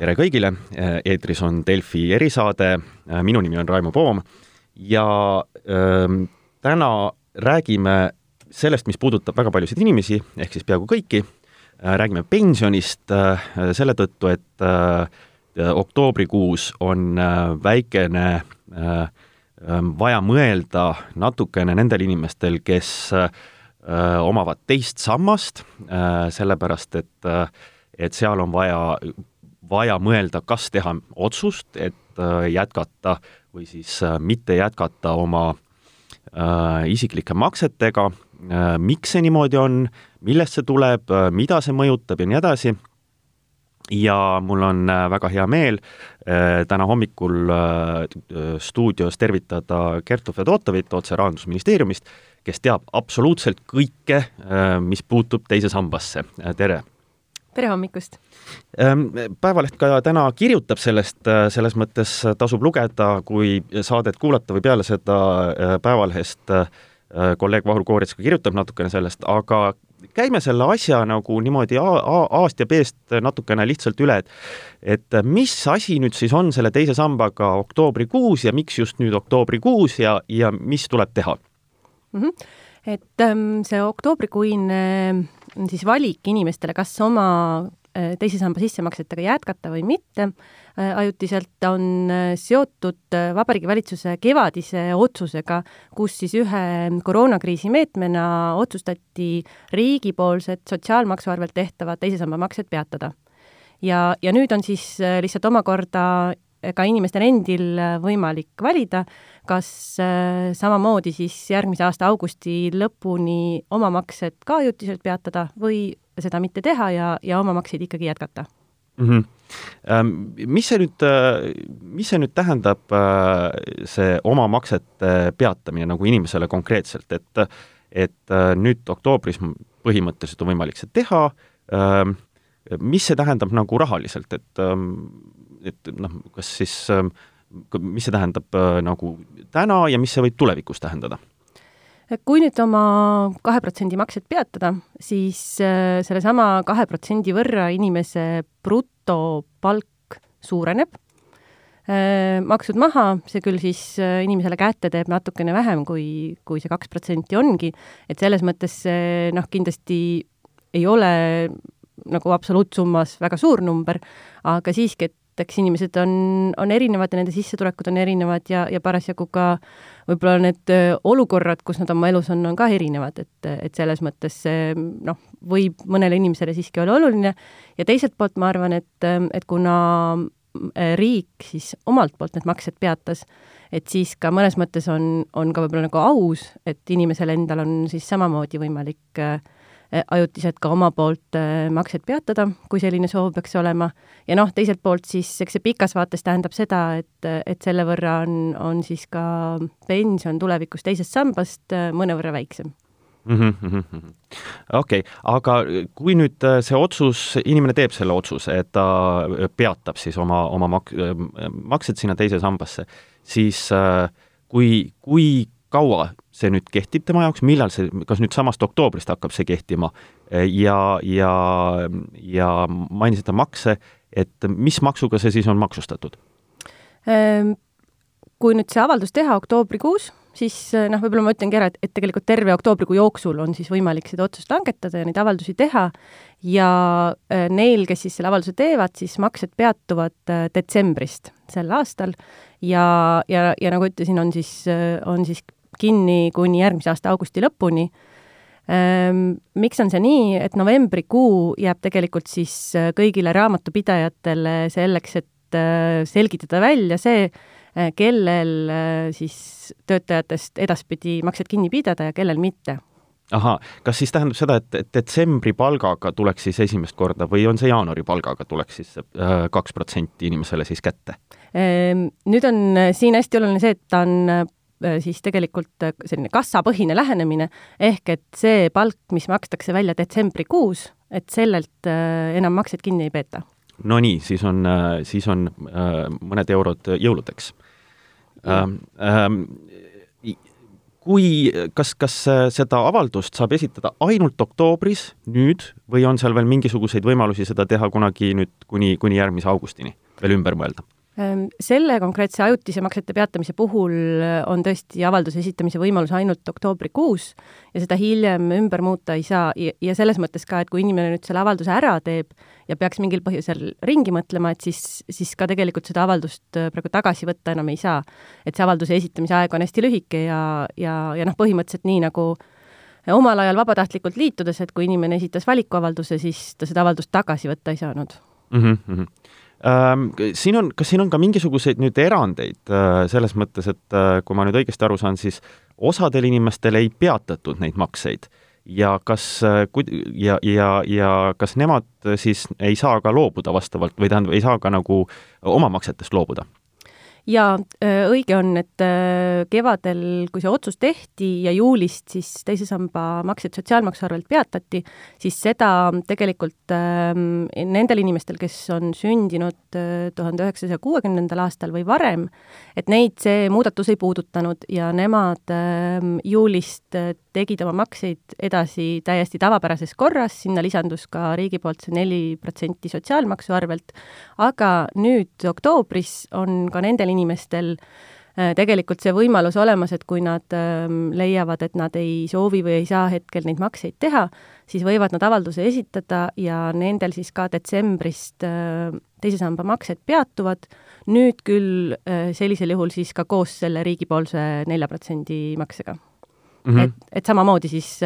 tere kõigile, eetris on Delfi erisaade, minu nimi on Raimo Poom. Ja ähm, täna räägime sellest, mis puudutab väga paljusid inimesi, ehk siis peaaegu kõiki, räägime pensionist äh, selle tõttu, et äh, oktoobrikuus on äh, väikene äh, vaja mõelda natukene nendel inimestel, kes äh, omavad teist sammast äh,, sellepärast et äh, et seal on vaja, vaja mõelda, kas teha otsust, et äh, jätkata või siis äh, mitte jätkata oma äh, isiklike maksetega miks see niimoodi on, millest see tuleb mida see mõjutab ja nii edasi ja mul on väga hea meel täna hommikul stuudios tervitada Kertu Fedotovit otse Rahandusministeeriumist, kes teab absoluutselt kõike, mis puutub teise sambasse. tere! Tere hommikust! Ehm, päevaleht ka täna kirjutab sellest, äh, selles mõttes tasub lugeda, kui saadet kuulata või peale seda äh, Päevalehest äh, kolleeg Vahur Koorits ka kirjutab natukene sellest, aga käime selle asja nagu niimoodi A-st ja B-st natukene lihtsalt üle, et et mis asi nüüd siis on selle teise sambaga oktoobrikuus ja miks just nüüd oktoobrikuus ja, ja mis tuleb teha mm? -hmm. et ähm, see oktoobrikuine siis valik inimestele, kas oma äh, teise samba sissemaksetega jätkata või mitte, äh, ajutiselt on äh, seotud Vabariigi Valitsuse kevadise otsusega, kus siis ühe koroonakriisi meetmena otsustati riigipoolsed sotsiaalmaksu arvelt tehtavad teise samba maksed peatada. ja, ja nüüd on siis lihtsalt omakorda ka inimestel endil võimalik valida, kas äh, samamoodi siis järgmise aasta augusti lõpuni oma maksed ka ajutiselt peatada või seda mitte teha ja, ja oma makseid ikkagi jätkata mm. -hmm. Mis see nüüd, äh, mis see nüüd tähendab, äh, see oma maksete peatamine nagu inimesele konkreetselt, et et nüüd oktoobris põhimõtteliselt on võimalik seda teha, ähm, mis see tähendab nagu rahaliselt, et ähm, et noh, kas siis, ähm, mis see tähendab äh, nagu täna ja mis see võib tulevikus tähendada? kui nüüd oma kahe protsendi maksed peatada, siis äh, sellesama kahe protsendi võrra inimese brutopalk suureneb, äh, maksud maha, see küll siis inimesele kätte teeb natukene vähem, kui, kui see kaks protsenti ongi, et selles mõttes see noh, kindlasti ei ole nagu absoluutsummas väga suur number, aga siiski, et et eks inimesed on, on erinevad ja nende sissetulekud on erinevad ja, ja parasjagu ka võib-olla need olukorrad, kus nad oma elus on, on ka erinevad, et, et selles mõttes see noh, võib mõnele inimesele siiski olla oluline. Ja teiselt poolt ma arvan, et, et kuna riik siis omalt poolt need maksed peatas, et siis ka mõnes mõttes on, on ka võib-olla nagu aus, et inimesel endal on siis samamoodi võimalik äh, ajutiselt ka oma poolt eh, maksed peatada, kui selline soov peaks olema. ja noh, teiselt poolt siis eks see pikas vaates tähendab seda, et, et selle võrra on, on siis ka pension tulevikus teisest sambast eh, mõnevõrra väiksem mm -hmm.. okei okay., aga kui nüüd see otsus, inimene teeb selle otsuse, et ta peatab siis oma, oma mak-, maksed sinna teise sambasse, siis kui, kui kaua see nüüd kehtib tema jaoks, millal see, kas nüüd samast oktoobrist hakkab see kehtima? Ja, ja, ja mainisite makse, et mis maksuga see siis on maksustatud? Ehm, kui nüüd see avaldus teha oktoobrikuus, siis noh, võib-olla ma ütlengi ära, et, et tegelikult terve oktoobrikuu jooksul on siis võimalik seda otsust langetada ja neid avaldusi teha. Ja äh, neil, kes siis selle avalduse teevad, siis maksed peatuvad äh, detsembrist sel aastal. Ja, ja, ja nagu ütlesin, on siis, on siis kinni kuni järgmise aasta augusti lõpuni. Ehm, miks on see nii, et novembrikuu jääb tegelikult siis äh, kõigile raamatupidajatele selleks, et äh, selgitada välja see, äh, kellel siis töötajatest edaspidi maksed kinni pidada ja kellel mitte ahah, kas siis tähendab seda, et detsembri palgaga tuleks siis esimest korda või on see jaanuari palgaga tuleks siis kaks protsenti inimesele siis kätte? Ehm, nüüd on siin hästi oluline see, et ta on siis tegelikult äh, selline kassapõhine lähenemine, ehk et see palk, mis makstakse välja detsembrikuus, et sellelt äh, enam makseid kinni ei peeta. no nii, siis on, siis on mõned eurod jõuludeks. Ähm, ähm, kui, kas, kas seda avaldust saab esitada ainult oktoobris nüüd või on seal veel mingisuguseid võimalusi seda teha kunagi nüüd kuni, kuni järgmise augustini veel ümber mõelda? Ehm, selle konkreetse ajutise maksete peatamise puhul äh, on tõesti avalduse esitamise võimalus ainult oktoobrikuus ja seda hiljem ümber muuta ei saa ja, selles mõttes ka, et kui inimene nüüd selle avalduse ära teeb ja peaks mingil põhjusel ringi mõtlema, et siis, siis ka tegelikult seda avaldust äh, praegu tagasi võtta enam ei saa. et see avalduse esitamise aeg on hästi lühike ja, ja, ja noh, põhimõtteliselt nii, nagu omal ajal vabatahtlikult liitudes, et kui inimene esitas valikuavalduse, siis ta seda avaldust tagasi võtta ei saanud mm. -hmm siin on, kas siin on ka mingisuguseid nüüd erandeid äh, selles mõttes, et äh, kui ma nüüd õigesti aru saan, siis osadel inimestel ei peatatud neid makseid ja kas, äh, ja, ja, ja kas nemad siis ei saa ka loobuda vastavalt või tähendab, ei saa ka nagu oma maksetest loobuda? Ja äh, õige on, et äh, kevadel, kui see otsus tehti ja juulist siis teise samba maksed sotsiaalmaksu arvelt peatati, siis seda tegelikult ähm, nendel inimestel, kes on sündinud äh, tuhande üheksasaja kuuekümnendal aastal või varem, et neid see muudatus ei puudutanud ja nemad ähm, juulist tegid oma makseid edasi täiesti tavapärases korras, sinna lisandus ka riigi poolt see neli protsenti sotsiaalmaksu arvelt, aga nüüd oktoobris on ka nendel inimestel, äh, tegelikult see võimalus olemas, et kui nad ähm, leiavad, et nad ei soovi või ei saa hetkel neid makseid teha, siis võivad nad avalduse esitada ja nendel siis ka detsembrist äh, teise samba maksed peatuvad, nüüd küll äh, sellisel juhul siis ka koos selle riigipoolse nelja protsendi maksega mm. -hmm. et, et samamoodi siis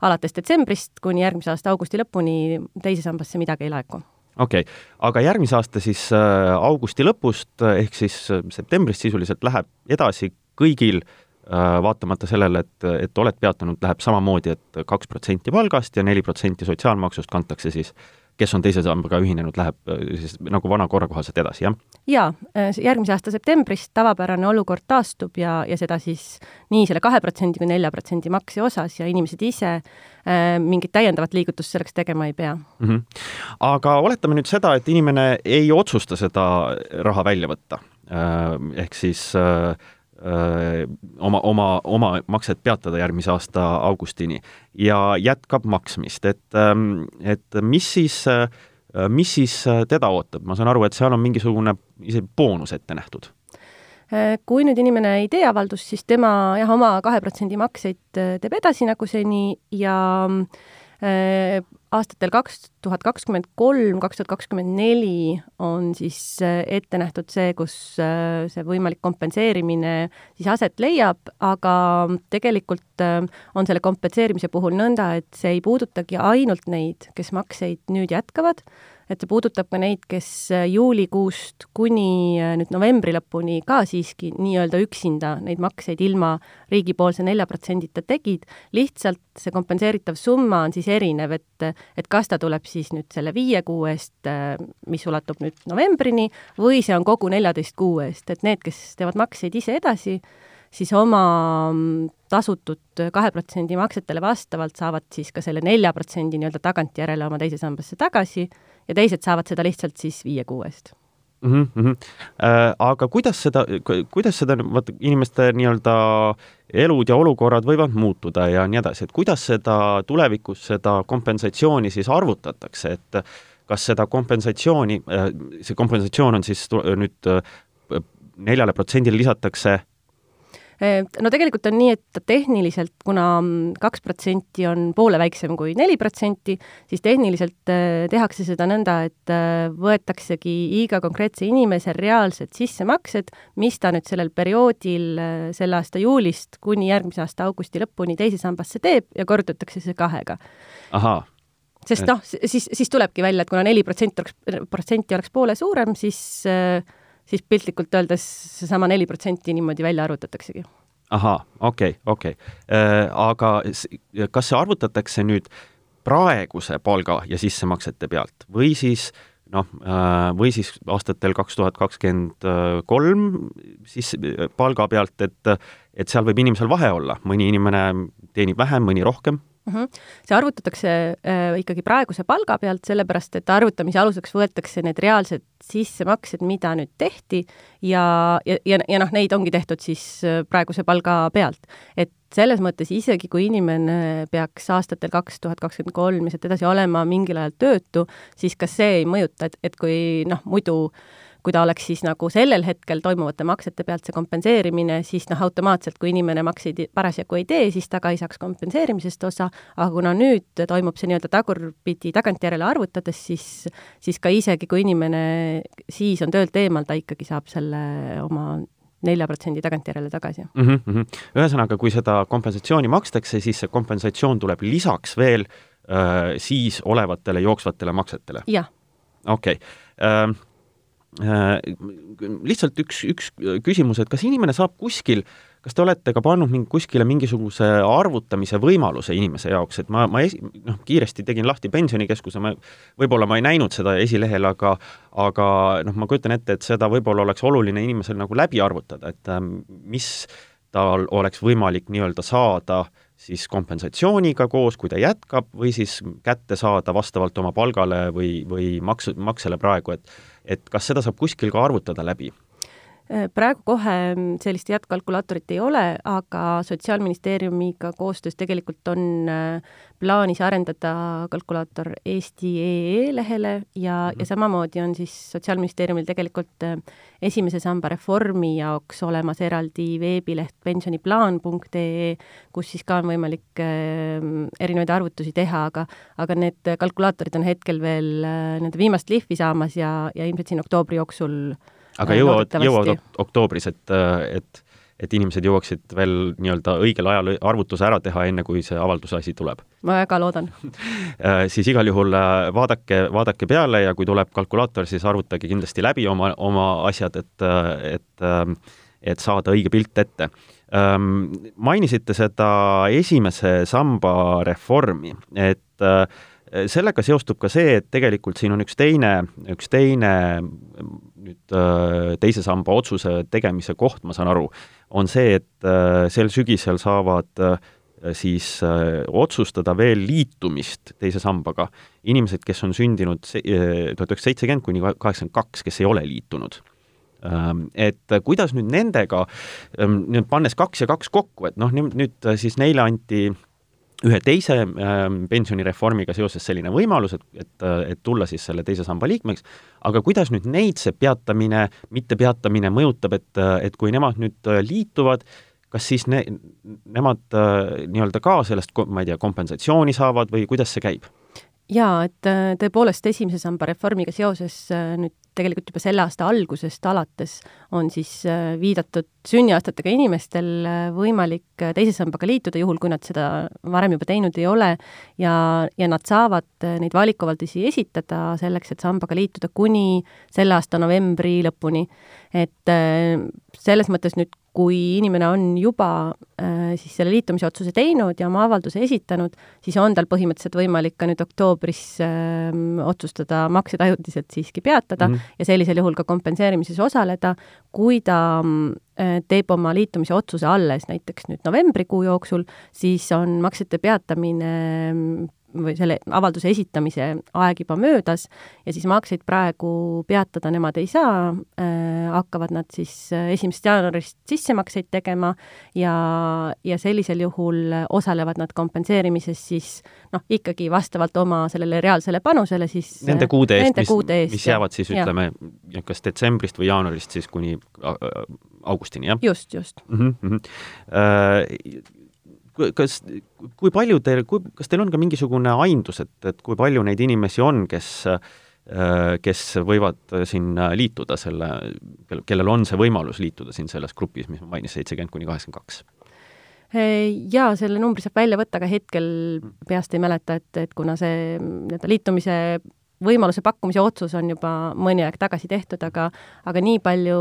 alates detsembrist kuni järgmise aasta augusti lõpuni teise sambasse midagi ei laeku okei okay., aga järgmise aasta siis äh, augusti lõpust äh, ehk siis äh, septembrist sisuliselt läheb edasi kõigil äh, vaatamata sellele, et, et oled peatanud, läheb samamoodi et, et kaks protsenti palgast ja neli protsenti sotsiaalmaksust kantakse siis kes on teise sambaga ühinenud, läheb äh, siis nagu vana korra kohaselt edasi, jah? jaa, äh, järgmise aasta septembrist tavapärane olukord taastub ja, ja seda siis nii selle kahe protsendi kui nelja protsendi makse osas ja inimesed ise äh, mingit täiendavat liigutust selleks tegema ei pea mm. -hmm. aga oletame nüüd seda, et inimene ei otsusta seda raha välja võtta äh,, ehk siis äh, oma, oma, oma makset peatada järgmise aasta augustini ja jätkab maksmist, et, ähm, et mis siis, mis siis teda ootab, ma saan aru, et seal on mingisugune isegi boonus ette nähtud. Kui nüüd inimene ei tee avaldust, siis tema jah, oma kahe protsendi makseid teeb edasi nagu seni ja äh, aastatel kaks tuhat kakskümmend kolm, kaks tuhat kakskümmend neli on siis äh, ette nähtud see, kus äh, see võimalik kompenseerimine siis aset leiab, aga tegelikult äh, on selle kompenseerimise puhul nõnda, et see ei puudutagi ainult neid, kes makseid nüüd jätkavad, et see puudutab ka neid, kes äh, juulikuust kuni äh, nüüd novembri lõpuni ka siiski nii-öelda üksinda neid makseid ilma riigipoolse nelja protsendita tegid, lihtsalt see kompenseeritav summa on siis erinev, et et kas ta tuleb siis nüüd selle viie kuu eest, äh, mis ulatub nüüd novembrini, või see on kogu neljateist kuu eest, et need, kes teevad makseid ise edasi, siis oma mm, tasutud kahe protsendi maksetele vastavalt saavad siis ka selle nelja protsendi nii-öelda tagantjärele oma teise sambasse tagasi ja teised saavad seda lihtsalt siis viie kuu eest mm. -hmm. Äh, aga kuidas seda, kuidas seda, vaata, inimeste nii-öelda elud ja olukorrad võivad muutuda ja nii edasi, et kuidas seda tulevikus, seda kompensatsiooni siis arvutatakse, et kas seda kompensatsiooni, äh, see kompensatsioon on siis nüüd äh, neljale protsendile lisatakse no tegelikult on nii, et tehniliselt, kuna kaks protsenti on poole väiksem kui neli protsenti, siis tehniliselt äh, tehakse seda nõnda, et äh, võetaksegi iga konkreetse inimese reaalsed sissemaksed, mis ta nüüd sellel perioodil selle aasta juulist kuni järgmise aasta augusti lõpuni teise sambasse teeb ja korrutatakse see kahega. ahaa sest noh, siis, siis tulebki välja, et kuna neli protsenti oleks, protsenti oleks poole suurem, siis äh, siis piltlikult öeldes seesama neli protsenti niimoodi välja arvutataksegi. ahaa, okei okay,, okei okay. äh,. aga kas see arvutatakse nüüd praeguse palga ja sissemaksete pealt või siis noh, äh, või siis aastatel kaks tuhat kakskümmend kolm siis palga pealt, et et seal võib inimesel vahe olla, mõni inimene teenib vähem, mõni rohkem mm. -hmm. see arvutatakse äh, ikkagi praeguse palga pealt, sellepärast et arvutamise aluseks võetakse need reaalsed sissemaksed, mida nüüd tehti ja, ja, ja, ja noh, neid ongi tehtud siis äh, praeguse palga pealt. et selles mõttes isegi, kui inimene peaks aastatel kaks tuhat kakskümmend kolm ja sealt edasi olema mingil ajal töötu, siis ka see ei mõjuta, et, et kui noh, muidu äh, kui ta oleks siis nagu sellel hetkel toimuvate maksete pealt see kompenseerimine, siis noh, automaatselt, kui inimene makseid parasjagu ei tee, siis ta ka ei saaks kompenseerimisest osa, aga kuna nüüd toimub see nii-öelda tagurpidi tagantjärele arvutades, siis, siis ka isegi, kui inimene siis on töölt eemal, ta ikkagi saab selle oma nelja protsendi tagantjärele tagasi mm. -hmm. ühesõnaga, kui seda kompensatsiooni makstakse, siis see kompensatsioon tuleb lisaks veel äh, siis olevatele jooksvatele maksetele? jah. okei okay. Äh, Äh, lihtsalt üks, üks küsimus, et kas inimene saab kuskil, kas te olete ka pannud mingi, kuskile mingisuguse arvutamise võimaluse inimese jaoks, et ma, ma esi-, noh, kiiresti tegin lahti Pensionikeskuse, ma, võib-olla ma ei näinud seda esilehel, aga aga noh, ma kujutan ette, et seda võib-olla oleks oluline inimesel nagu läbi arvutada, et ähm, mis tal oleks võimalik nii-öelda saada siis kompensatsiooniga koos, kui ta jätkab, või siis kätte saada vastavalt oma palgale või, või maks, maksele praegu, et et kas seda saab kuskil ka arvutada läbi? Äh, praegu kohe sellist head kalkulaatorit ei ole, aga Sotsiaalministeeriumiga koostöös tegelikult on äh, plaanis arendada kalkulaator Eesti.ee lehele ja mm, -hmm. ja samamoodi on siis Sotsiaalministeeriumil tegelikult äh, esimese samba reformi jaoks olemas eraldi veebileht pensioniplaan.ee, kus siis ka on võimalik erinevaid arvutusi teha, aga aga need kalkulaatorid on hetkel veel nende viimast lihvi saamas ja, ja ilmselt siin oktoobri jooksul äh, aga jõuavad, jõuavad oktoobris, et, et et inimesed jõuaksid veel nii-öelda õigel ajal arvutuse ära teha, enne kui see avalduse asi tuleb. ma väga loodan äh, siis igal juhul äh, vaadake, vaadake peale ja kui tuleb kalkulaator, siis arvutage kindlasti läbi oma, oma asjad, et, et et saada õige pilt ette. Ähm, mainisite seda esimese samba reformi, et äh, sellega seostub ka see, et tegelikult siin on üks teine, üks teine nüüd äh, teise samba otsuse tegemise koht, ma saan aru, on see, et äh, sel sügisel saavad äh, siis otsustada veel liitumist teise sambaga inimesed, kes on sündinud tuhat üheksasada seitsekümmend kuni kaheksakümmend kaks, kes ei ole liitunud. Ähm, et kuidas nüüd nendega, ähm, nüüd pannes kaks ja kaks kokku, et noh, nüüd siis neile anti ühe teise äh, pensionireformiga seoses selline võimalus, et, et, et tulla siis selle teise samba liikmeks, aga kuidas nüüd neid see peatamine, mittepeatamine mõjutab, et, et kui nemad nüüd liituvad, kas siis ne-, nemad äh, nii-öelda ka sellest, ma ei tea, kompensatsiooni saavad või kuidas see käib? jaa, et äh, tõepoolest esimese samba reformiga seoses äh, nüüd tegelikult juba selle aasta algusest alates on siis äh, viidatud sünniaastatega inimestel võimalik teise sambaga liituda, juhul kui nad seda varem juba teinud ei ole, ja, ja nad saavad neid valikuavaldusi esitada selleks, et sambaga liituda kuni selle aasta novembri lõpuni. et selles mõttes nüüd kui inimene on juba äh, siis selle liitumise otsuse teinud ja oma avalduse esitanud, siis on tal põhimõtteliselt võimalik ka nüüd oktoobris äh, otsustada maksed ajutiselt siiski peatada mm. Ja sellisel juhul ka kompenseerimises osaleda, kui ta äh, teeb oma liitumise otsuse alles näiteks nüüd novembrikuu jooksul, siis on maksete peatamine või selle avalduse esitamise aeg juba möödas ja siis makseid praegu peatada nemad ei saa äh,, hakkavad nad siis äh, esimesest jaanuarist sissemakseid tegema ja, ja sellisel juhul osalevad nad kompenseerimises siis noh, ikkagi vastavalt oma sellele reaalsele panusele siis Nende kuude eest, mis, mis jäävad siis ütleme, kas detsembrist või jaanuarist siis kuni augustini, jah? just, just mm. -hmm. Uh, kas, kui palju teil, kui, kas teil on ka mingisugune aimdus, et, et kui palju neid inimesi on, kes äh, kes võivad siin liituda selle, kellel on see võimalus liituda siin selles grupis, mis ma mainisin, seitsekümmend kuni kaheksakümmend kaks? Jaa, selle numbri saab välja võtta, aga hetkel peast ei mäleta, et, et kuna see nii-öelda liitumise võimaluse pakkumise otsus on juba mõni aeg tagasi tehtud, aga aga nii palju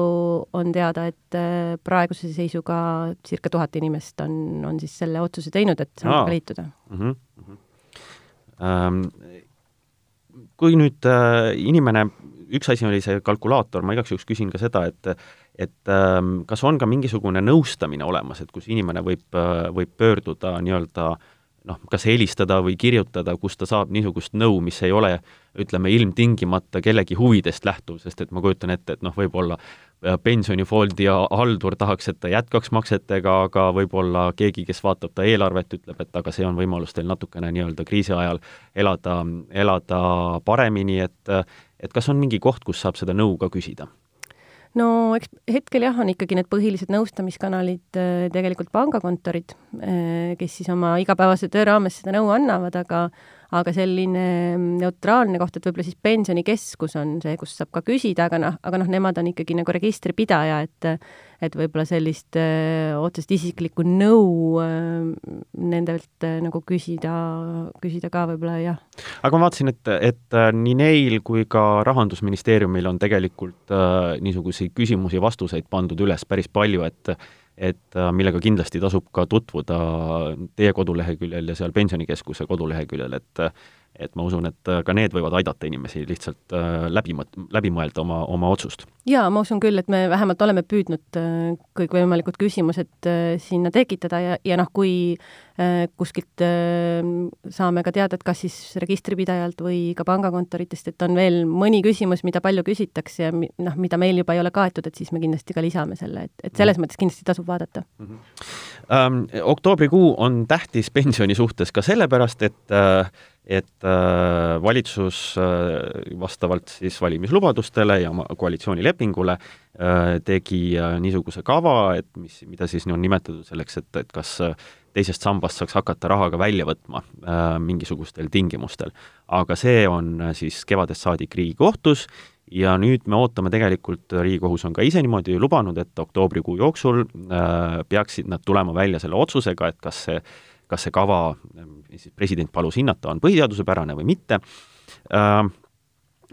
on teada, et äh, praeguse seisuga circa tuhat inimest on, on siis selle otsuse teinud, et sambaga liituda mm. -hmm. Ähm, kui nüüd äh, inimene, üks asi oli see kalkulaator, ma igaks juhuks küsin ka seda, et et ähm, kas on ka mingisugune nõustamine olemas, et kus inimene võib äh,, võib pöörduda nii-öelda noh, kas helistada või kirjutada, kus ta saab niisugust nõu, mis ei ole ütleme, ilmtingimata kellegi huvidest lähtuv, sest et ma kujutan ette, et noh, võib-olla äh, pensionifondi haldur tahaks, et ta jätkaks maksetega, aga võib-olla keegi, kes vaatab ta eelarvet, ütleb, et aga see on võimalus teil natukene nii-öelda kriisi ajal elada, elada paremini, et et kas on mingi koht, kus saab seda nõu ka küsida? No eks hetkel jah, on ikkagi need põhilised nõustamiskanalid äh, tegelikult pangakontorid, äh, kes siis oma igapäevase töö raames seda nõu annavad, aga aga selline neutraalne koht, et võib-olla siis pensionikeskus on see, kus saab ka küsida, aga noh, aga noh, nemad on ikkagi nagu registripidaja, et et võib-olla sellist öö, otsest isiklikku nõu öö, nendelt öö, nagu küsida, küsida ka võib-olla jah. aga ma vaatasin, et, et nii neil kui ka Rahandusministeeriumil on tegelikult äh, niisuguseid küsimusi-vastuseid pandud üles päris palju, et et äh, millega kindlasti tasub ka tutvuda teie koduleheküljel ja seal Pensionikeskuse koduleheküljel, et et ma usun, et ka need võivad aidata inimesi lihtsalt äh, läbi mõt-, läbi mõelda oma, oma otsust. jaa, ma usun küll, et me vähemalt oleme püüdnud äh, kõikvõimalikud küsimused sinna tekitada ja, ja noh, kui kuskilt saame ka teada, et kas siis registripidajalt või ka pangakontoritest, et on veel mõni küsimus, mida palju küsitakse ja noh, mida meil juba ei ole kaetud, et siis me kindlasti ka lisame selle, et, et selles mm. mõttes kindlasti tasub vaadata mm. -hmm. Ähm, oktoobrikuu on tähtis pensioni suhtes ka sellepärast, et äh, et äh, valitsus äh, vastavalt siis valimislubadustele ja koalitsioonilepingule äh, tegi äh, niisuguse kava, et mis, mida siis on nimetatud selleks, et, et kas äh, teisest sambast saaks hakata raha ka välja võtma äh, mingisugustel tingimustel. aga see on äh, siis kevadest saadik Riigikohtus ja nüüd me ootame tegelikult, Riigikohus on ka ise niimoodi lubanud, et oktoobrikuu jooksul äh, peaksid nad tulema välja selle otsusega, et kas see äh, kas see kava, siis president palus hinnata, on põhiseadusepärane või mitte äh,,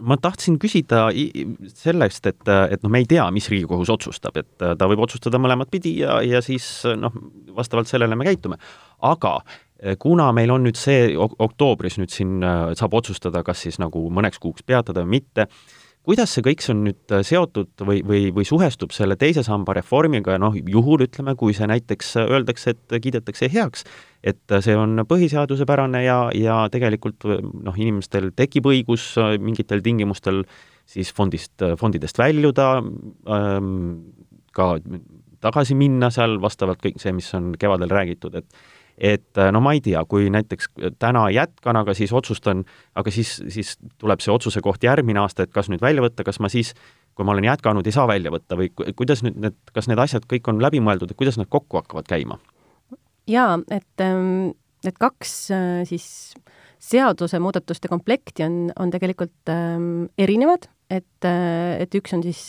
ma tahtsin küsida sellest, et, et noh, me ei tea, mis Riigikohus otsustab, et ta võib otsustada mõlemat pidi ja, ja siis noh, vastavalt sellele me käitume. aga kuna meil on nüüd see oktoobris nüüd siin saab otsustada, kas siis nagu mõneks kuuks peatada või mitte, kuidas see kõik on nüüd seotud või, või, või suhestub selle teise samba reformiga, noh, juhul ütleme, kui see näiteks öeldakse, et kiidetakse heaks, et see on põhiseadusepärane ja, ja tegelikult noh, inimestel tekib õigus mingitel tingimustel siis fondist, fondidest väljuda ähm,, ka tagasi minna seal vastavalt kõik see, mis on kevadel räägitud, et et no ma ei tea, kui näiteks täna jätkan, aga siis otsustan, aga siis, siis tuleb see otsuse koht järgmine aasta, et kas nüüd välja võtta, kas ma siis, kui ma olen jätkanud, ei saa välja võtta või kuidas nüüd need, kas need asjad kõik on läbi mõeldud, et kuidas nad kokku hakkavad käima? jaa, et ähm, need kaks äh, siis seadusemuudatuste komplekti on, on tegelikult ähm, erinevad et, et üks on siis,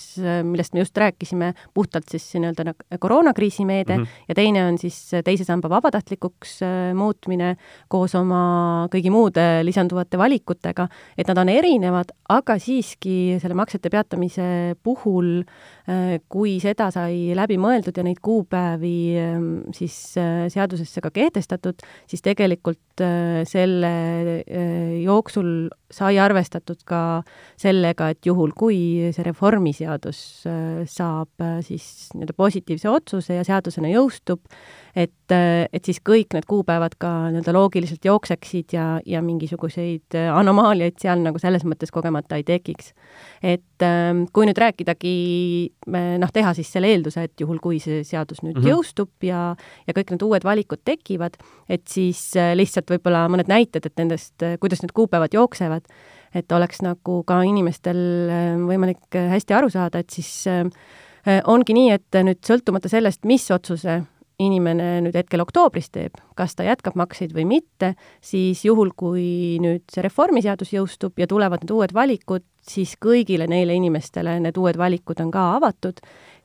millest me just rääkisime, puhtalt siis nii-öelda nagu koroonakriisi meede mm -hmm. ja teine on siis teise samba vabatahtlikuks äh, muutmine koos oma kõigi muude lisanduvate valikutega, et nad on erinevad, aga siiski selle maksete peatamise puhul, äh, kui seda sai läbi mõeldud ja neid kuupäevi ähm, siis äh, seadusesse ka kehtestatud, siis tegelikult selle jooksul sai arvestatud ka sellega, et juhul, kui see reformiseadus äh, saab äh, siis nii-öelda positiivse otsuse ja seadusena jõustub, et, äh, et siis kõik need kuupäevad ka nii-öelda loogiliselt jookseksid ja, ja mingisuguseid anomaaliaid seal nagu selles mõttes kogemata ei tekiks. et ähm, kui nüüd rääkidagi, noh, teha siis selle eelduse, et juhul, kui see seadus nüüd mm -hmm. jõustub ja, ja kõik need uued valikud tekivad, et siis lihtsalt võib-olla mõned näited, et nendest, kuidas need kuupäevad jooksevad et oleks nagu ka inimestel äh, võimalik äh, hästi aru saada, et siis äh, ongi nii, et nüüd sõltumata sellest, mis otsuse inimene nüüd hetkel oktoobris teeb, kas ta jätkab makseid või mitte, siis juhul, kui nüüd see reformiseadus jõustub ja tulevad need uued valikud, siis kõigile neile inimestele need uued valikud on ka avatud.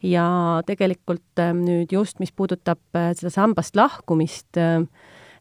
Ja tegelikult nüüd just, mis puudutab seda sambast lahkumist äh,,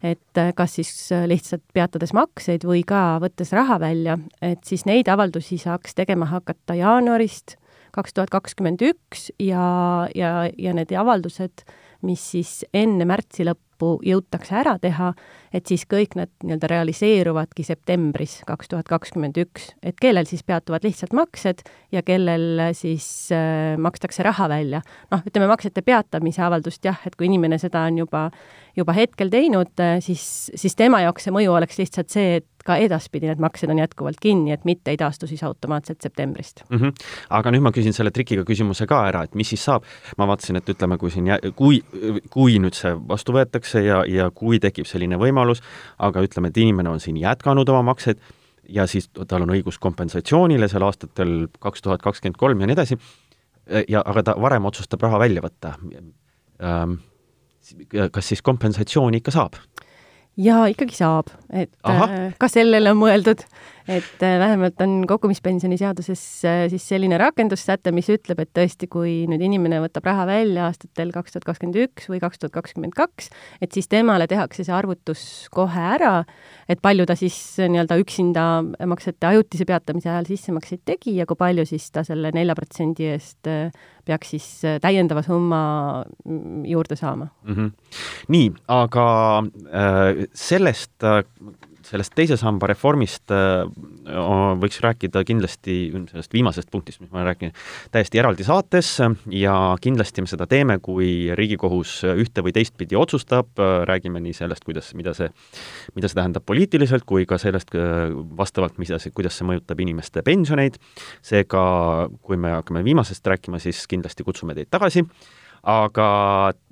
et äh, kas siis äh, lihtsalt peatades makseid või ka võttes raha välja, et siis neid avaldusi saaks tegema hakata jaanuarist kaks tuhat kakskümmend üks ja, ja, ja need avaldused, mis siis enne märtsi lõppu lõppu jõutakse ära teha, et siis kõik need nii-öelda realiseeruvadki septembris kaks tuhat kakskümmend üks, et kellel siis peatuvad lihtsalt maksed ja kellel siis äh, makstakse raha välja. noh, ütleme maksete peatamise avaldust jah, et kui inimene seda on juba, juba hetkel teinud, äh, siis, siis tema jaoks see mõju oleks lihtsalt see, et ka edaspidi need maksed on jätkuvalt kinni, et mitte ei taastu siis automaatselt septembrist mm. -hmm. aga nüüd ma küsin selle trikiga küsimuse ka ära, et mis siis saab, ma vaatasin, et ütleme, kui siin, kui, kui nüüd see vastu võetakse ja, ja kui tekib selline võimalus, aga ütleme, et inimene on siin jätkanud oma makseid ja siis tal on õigus kompensatsioonile seal aastatel kaks tuhat kakskümmend kolm ja nii edasi, ja aga ta varem otsustab raha välja võtta ähm,, kas siis kompensatsiooni ikka saab? Jaa, ikkagi saab, et Aha. Äh, ka sellele on mõeldud, et äh, vähemalt on kogumispensioni seaduses äh, siis selline rakendussäte, mis ütleb, et tõesti, kui nüüd inimene võtab raha välja aastatel kaks tuhat kakskümmend üks või kaks tuhat kakskümmend kaks, et siis temale tehakse see arvutus kohe ära, et palju ta siis nii-öelda üksinda maksete ajutise peatamise ajal sissemakseid tegi ja kui palju siis ta selle nelja protsendi eest peaks siis äh, täiendava summa mm, juurde saama mm. -hmm. nii, aga äh, sellest äh, sellest teise samba reformist äh, võiks rääkida kindlasti sellest viimasest punktist, mis ma räägin, täiesti eraldi saates ja kindlasti me seda teeme, kui Riigikohus ühte või teistpidi otsustab, räägime nii sellest, kuidas, mida see, mida see tähendab poliitiliselt, kui ka sellest äh, vastavalt, mida see, kuidas see mõjutab inimeste pensioneid, seega kui me hakkame viimasest rääkima, siis kindlasti kutsume teid tagasi aga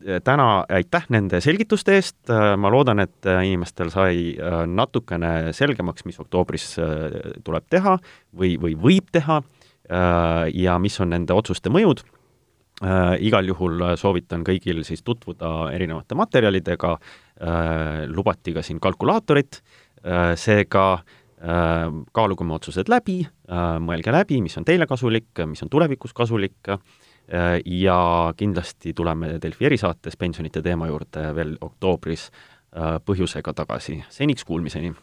eh, täna aitäh nende selgituste eest, eh, ma loodan, et eh, inimestel sai natukene selgemaks, mis oktoobris tuleb teha või, või võib teha ja mis on nende otsuste mõjud. Äh,. igal juhul soovitan kõigil siis tutvuda erinevate materjalidega. Äh,, lubati ka siin kalkulaatorit. Äh,, seega äh, kaaluge oma otsused läbi. Äh,, mõelge läbi, mis on teile kasulik, mis on tulevikus kasulik. äh,, Äh, ja kindlasti tuleme Delfi erisaates pensionite teema juurde veel oktoobris äh, põhjusega tagasi. seniks kuulmiseni!